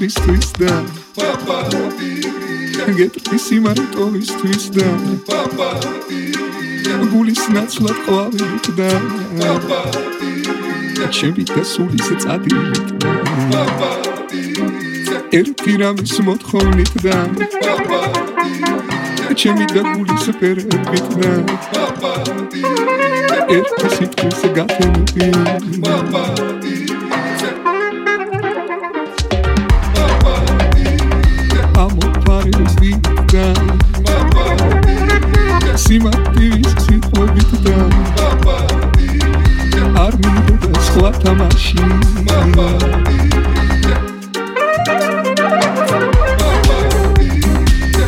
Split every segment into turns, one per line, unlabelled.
სიყვარულისთვის და გეტყვი სიმართლისთვის და გულის ნაცვლად ყვავით და ჩემი დასულის წადილით და ერთი რამის მოთხოვნით და ჩემი და გულის ფერებით და ერთი სიტყვის გაფენები მინდოდა სხვა თამაში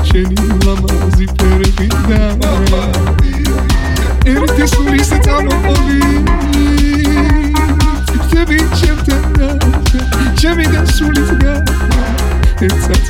შენი ლამაზი ფერებით და ერთი სულის წამოყოლი ჩემი ჩემთან ჩემი და სულის და ერთსაც